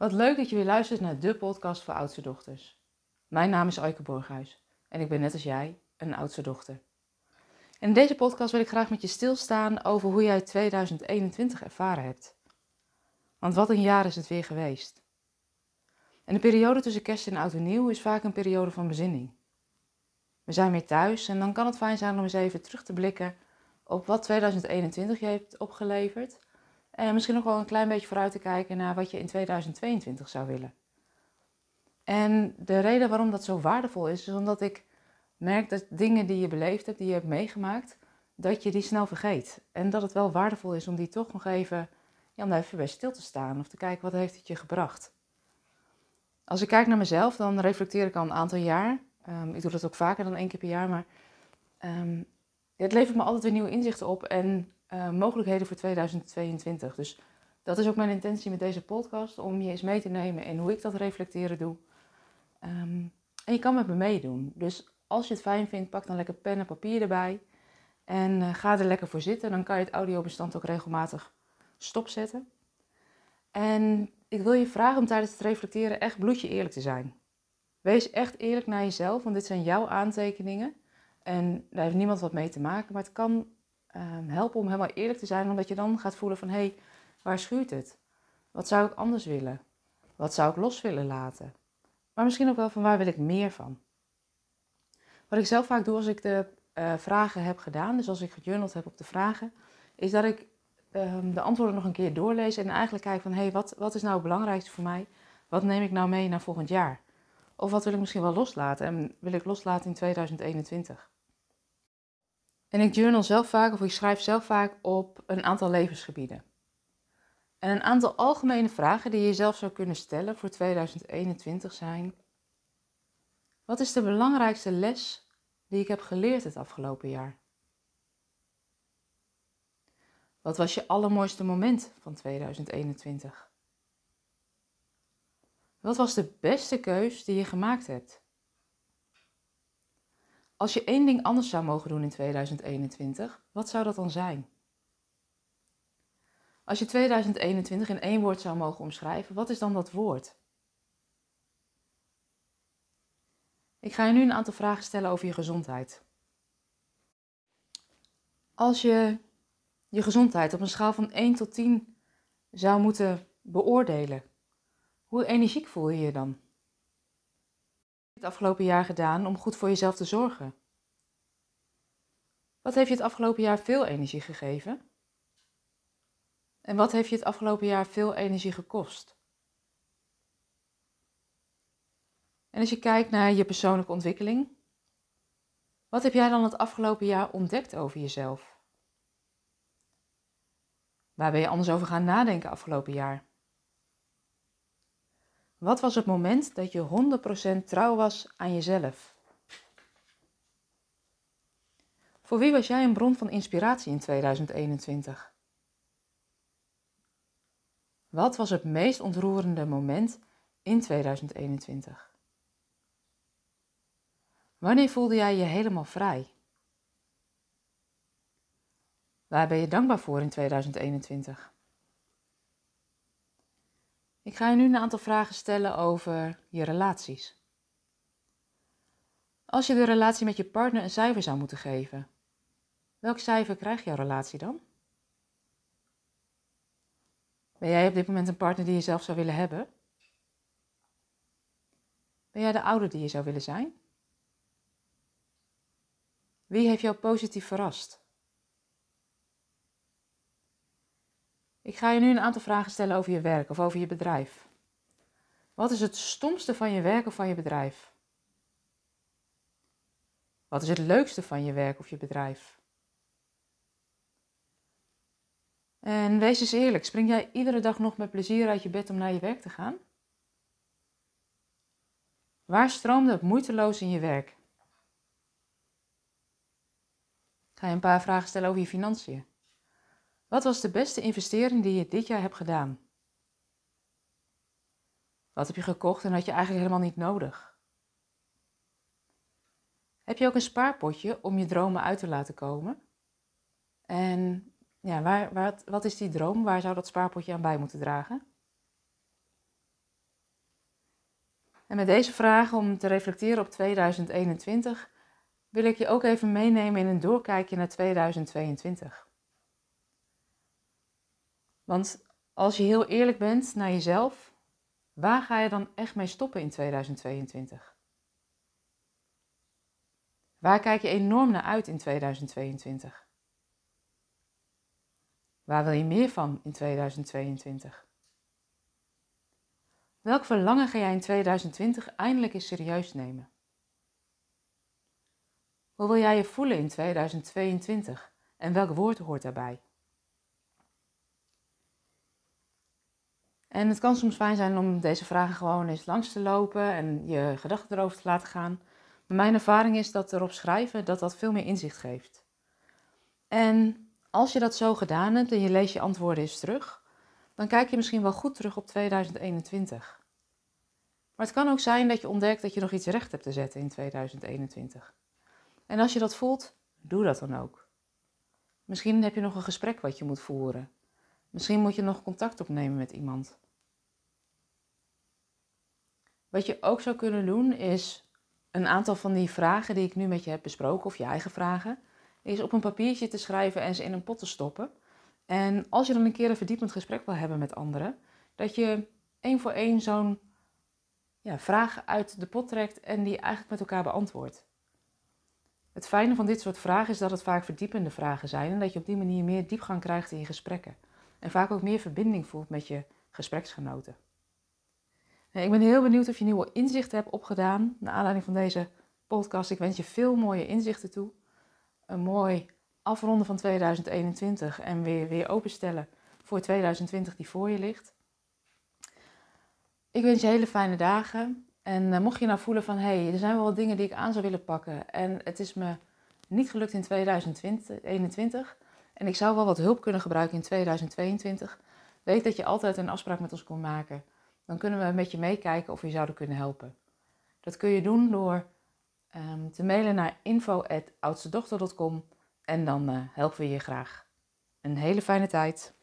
Wat leuk dat je weer luistert naar de podcast voor oudste dochters. Mijn naam is Aike Borghuis en ik ben net als jij een oudste dochter. in deze podcast wil ik graag met je stilstaan over hoe jij 2021 ervaren hebt. Want wat een jaar is het weer geweest. En de periode tussen kerst en oud en nieuw is vaak een periode van bezinning. We zijn weer thuis en dan kan het fijn zijn om eens even terug te blikken op wat 2021 je hebt opgeleverd en misschien nog wel een klein beetje vooruit te kijken naar wat je in 2022 zou willen. En de reden waarom dat zo waardevol is, is omdat ik merk dat dingen die je beleefd hebt, die je hebt meegemaakt, dat je die snel vergeet. En dat het wel waardevol is om die toch nog even, ja, even bij stil te staan of te kijken wat heeft het je gebracht. Als ik kijk naar mezelf, dan reflecteer ik al een aantal jaar. Um, ik doe dat ook vaker dan één keer per jaar, maar um, het levert me altijd weer nieuwe inzichten op en uh, mogelijkheden voor 2022. Dus dat is ook mijn intentie met deze podcast, om je eens mee te nemen in hoe ik dat reflecteren doe. Um, en je kan met me meedoen. Dus als je het fijn vindt, pak dan lekker pen en papier erbij. En uh, ga er lekker voor zitten. Dan kan je het audiobestand ook regelmatig stopzetten. En ik wil je vragen om tijdens het reflecteren echt bloedje eerlijk te zijn. Wees echt eerlijk naar jezelf, want dit zijn jouw aantekeningen. En daar heeft niemand wat mee te maken. Maar het kan um, helpen om helemaal eerlijk te zijn, omdat je dan gaat voelen van hé, hey, waar schuurt het? Wat zou ik anders willen? Wat zou ik los willen laten? Maar misschien ook wel van waar wil ik meer van? Wat ik zelf vaak doe als ik de uh, vragen heb gedaan, dus als ik gejournald heb op de vragen, is dat ik um, de antwoorden nog een keer doorlees en eigenlijk kijk van hé, hey, wat, wat is nou het belangrijkste voor mij? Wat neem ik nou mee naar volgend jaar? Of wat wil ik misschien wel loslaten en wil ik loslaten in 2021? En ik journal zelf vaak, of ik schrijf zelf vaak op een aantal levensgebieden. En een aantal algemene vragen die je jezelf zou kunnen stellen voor 2021 zijn: Wat is de belangrijkste les die ik heb geleerd het afgelopen jaar? Wat was je allermooiste moment van 2021? Wat was de beste keus die je gemaakt hebt? Als je één ding anders zou mogen doen in 2021, wat zou dat dan zijn? Als je 2021 in één woord zou mogen omschrijven, wat is dan dat woord? Ik ga je nu een aantal vragen stellen over je gezondheid. Als je je gezondheid op een schaal van 1 tot 10 zou moeten beoordelen, hoe energiek voel je je dan? Het afgelopen jaar gedaan om goed voor jezelf te zorgen? Wat heeft je het afgelopen jaar veel energie gegeven? En wat heeft je het afgelopen jaar veel energie gekost? En als je kijkt naar je persoonlijke ontwikkeling, wat heb jij dan het afgelopen jaar ontdekt over jezelf? Waar ben je anders over gaan nadenken afgelopen jaar? Wat was het moment dat je 100% trouw was aan jezelf? Voor wie was jij een bron van inspiratie in 2021? Wat was het meest ontroerende moment in 2021? Wanneer voelde jij je helemaal vrij? Waar ben je dankbaar voor in 2021? Ik ga je nu een aantal vragen stellen over je relaties. Als je de relatie met je partner een cijfer zou moeten geven, welk cijfer krijgt jouw relatie dan? Ben jij op dit moment een partner die je zelf zou willen hebben? Ben jij de ouder die je zou willen zijn? Wie heeft jou positief verrast? Ik ga je nu een aantal vragen stellen over je werk of over je bedrijf. Wat is het stomste van je werk of van je bedrijf? Wat is het leukste van je werk of je bedrijf? En wees eens eerlijk, spring jij iedere dag nog met plezier uit je bed om naar je werk te gaan? Waar stroomde het moeiteloos in je werk? Ik ga je een paar vragen stellen over je financiën. Wat was de beste investering die je dit jaar hebt gedaan? Wat heb je gekocht en had je eigenlijk helemaal niet nodig? Heb je ook een spaarpotje om je dromen uit te laten komen? En ja, waar, waar, wat is die droom? Waar zou dat spaarpotje aan bij moeten dragen? En met deze vraag om te reflecteren op 2021 wil ik je ook even meenemen in een doorkijkje naar 2022. Want als je heel eerlijk bent naar jezelf, waar ga je dan echt mee stoppen in 2022? Waar kijk je enorm naar uit in 2022? Waar wil je meer van in 2022? Welk verlangen ga jij in 2020 eindelijk eens serieus nemen? Hoe wil jij je voelen in 2022 en welk woord hoort daarbij? En het kan soms fijn zijn om deze vragen gewoon eens langs te lopen en je gedachten erover te laten gaan. Maar mijn ervaring is dat erop schrijven dat dat veel meer inzicht geeft. En als je dat zo gedaan hebt en je leest je antwoorden eens terug, dan kijk je misschien wel goed terug op 2021. Maar het kan ook zijn dat je ontdekt dat je nog iets recht hebt te zetten in 2021. En als je dat voelt, doe dat dan ook. Misschien heb je nog een gesprek wat je moet voeren. Misschien moet je nog contact opnemen met iemand. Wat je ook zou kunnen doen is een aantal van die vragen die ik nu met je heb besproken, of je eigen vragen, is op een papiertje te schrijven en ze in een pot te stoppen. En als je dan een keer een verdiepend gesprek wil hebben met anderen, dat je één voor één zo'n ja, vraag uit de pot trekt en die eigenlijk met elkaar beantwoordt. Het fijne van dit soort vragen is dat het vaak verdiepende vragen zijn en dat je op die manier meer diepgang krijgt in je gesprekken. En vaak ook meer verbinding voelt met je gespreksgenoten. Ik ben heel benieuwd of je nieuwe inzichten hebt opgedaan naar aanleiding van deze podcast. Ik wens je veel mooie inzichten toe. Een mooi afronden van 2021 en weer, weer openstellen voor 2020 die voor je ligt. Ik wens je hele fijne dagen. En uh, mocht je nou voelen van, hé, hey, er zijn wel wat dingen die ik aan zou willen pakken. En het is me niet gelukt in 2021. En ik zou wel wat hulp kunnen gebruiken in 2022. Weet dat je altijd een afspraak met ons kon maken. Dan kunnen we met je meekijken of we je zouden kunnen helpen. Dat kun je doen door um, te mailen naar info.oudstedochter.com en dan uh, helpen we je graag. Een hele fijne tijd.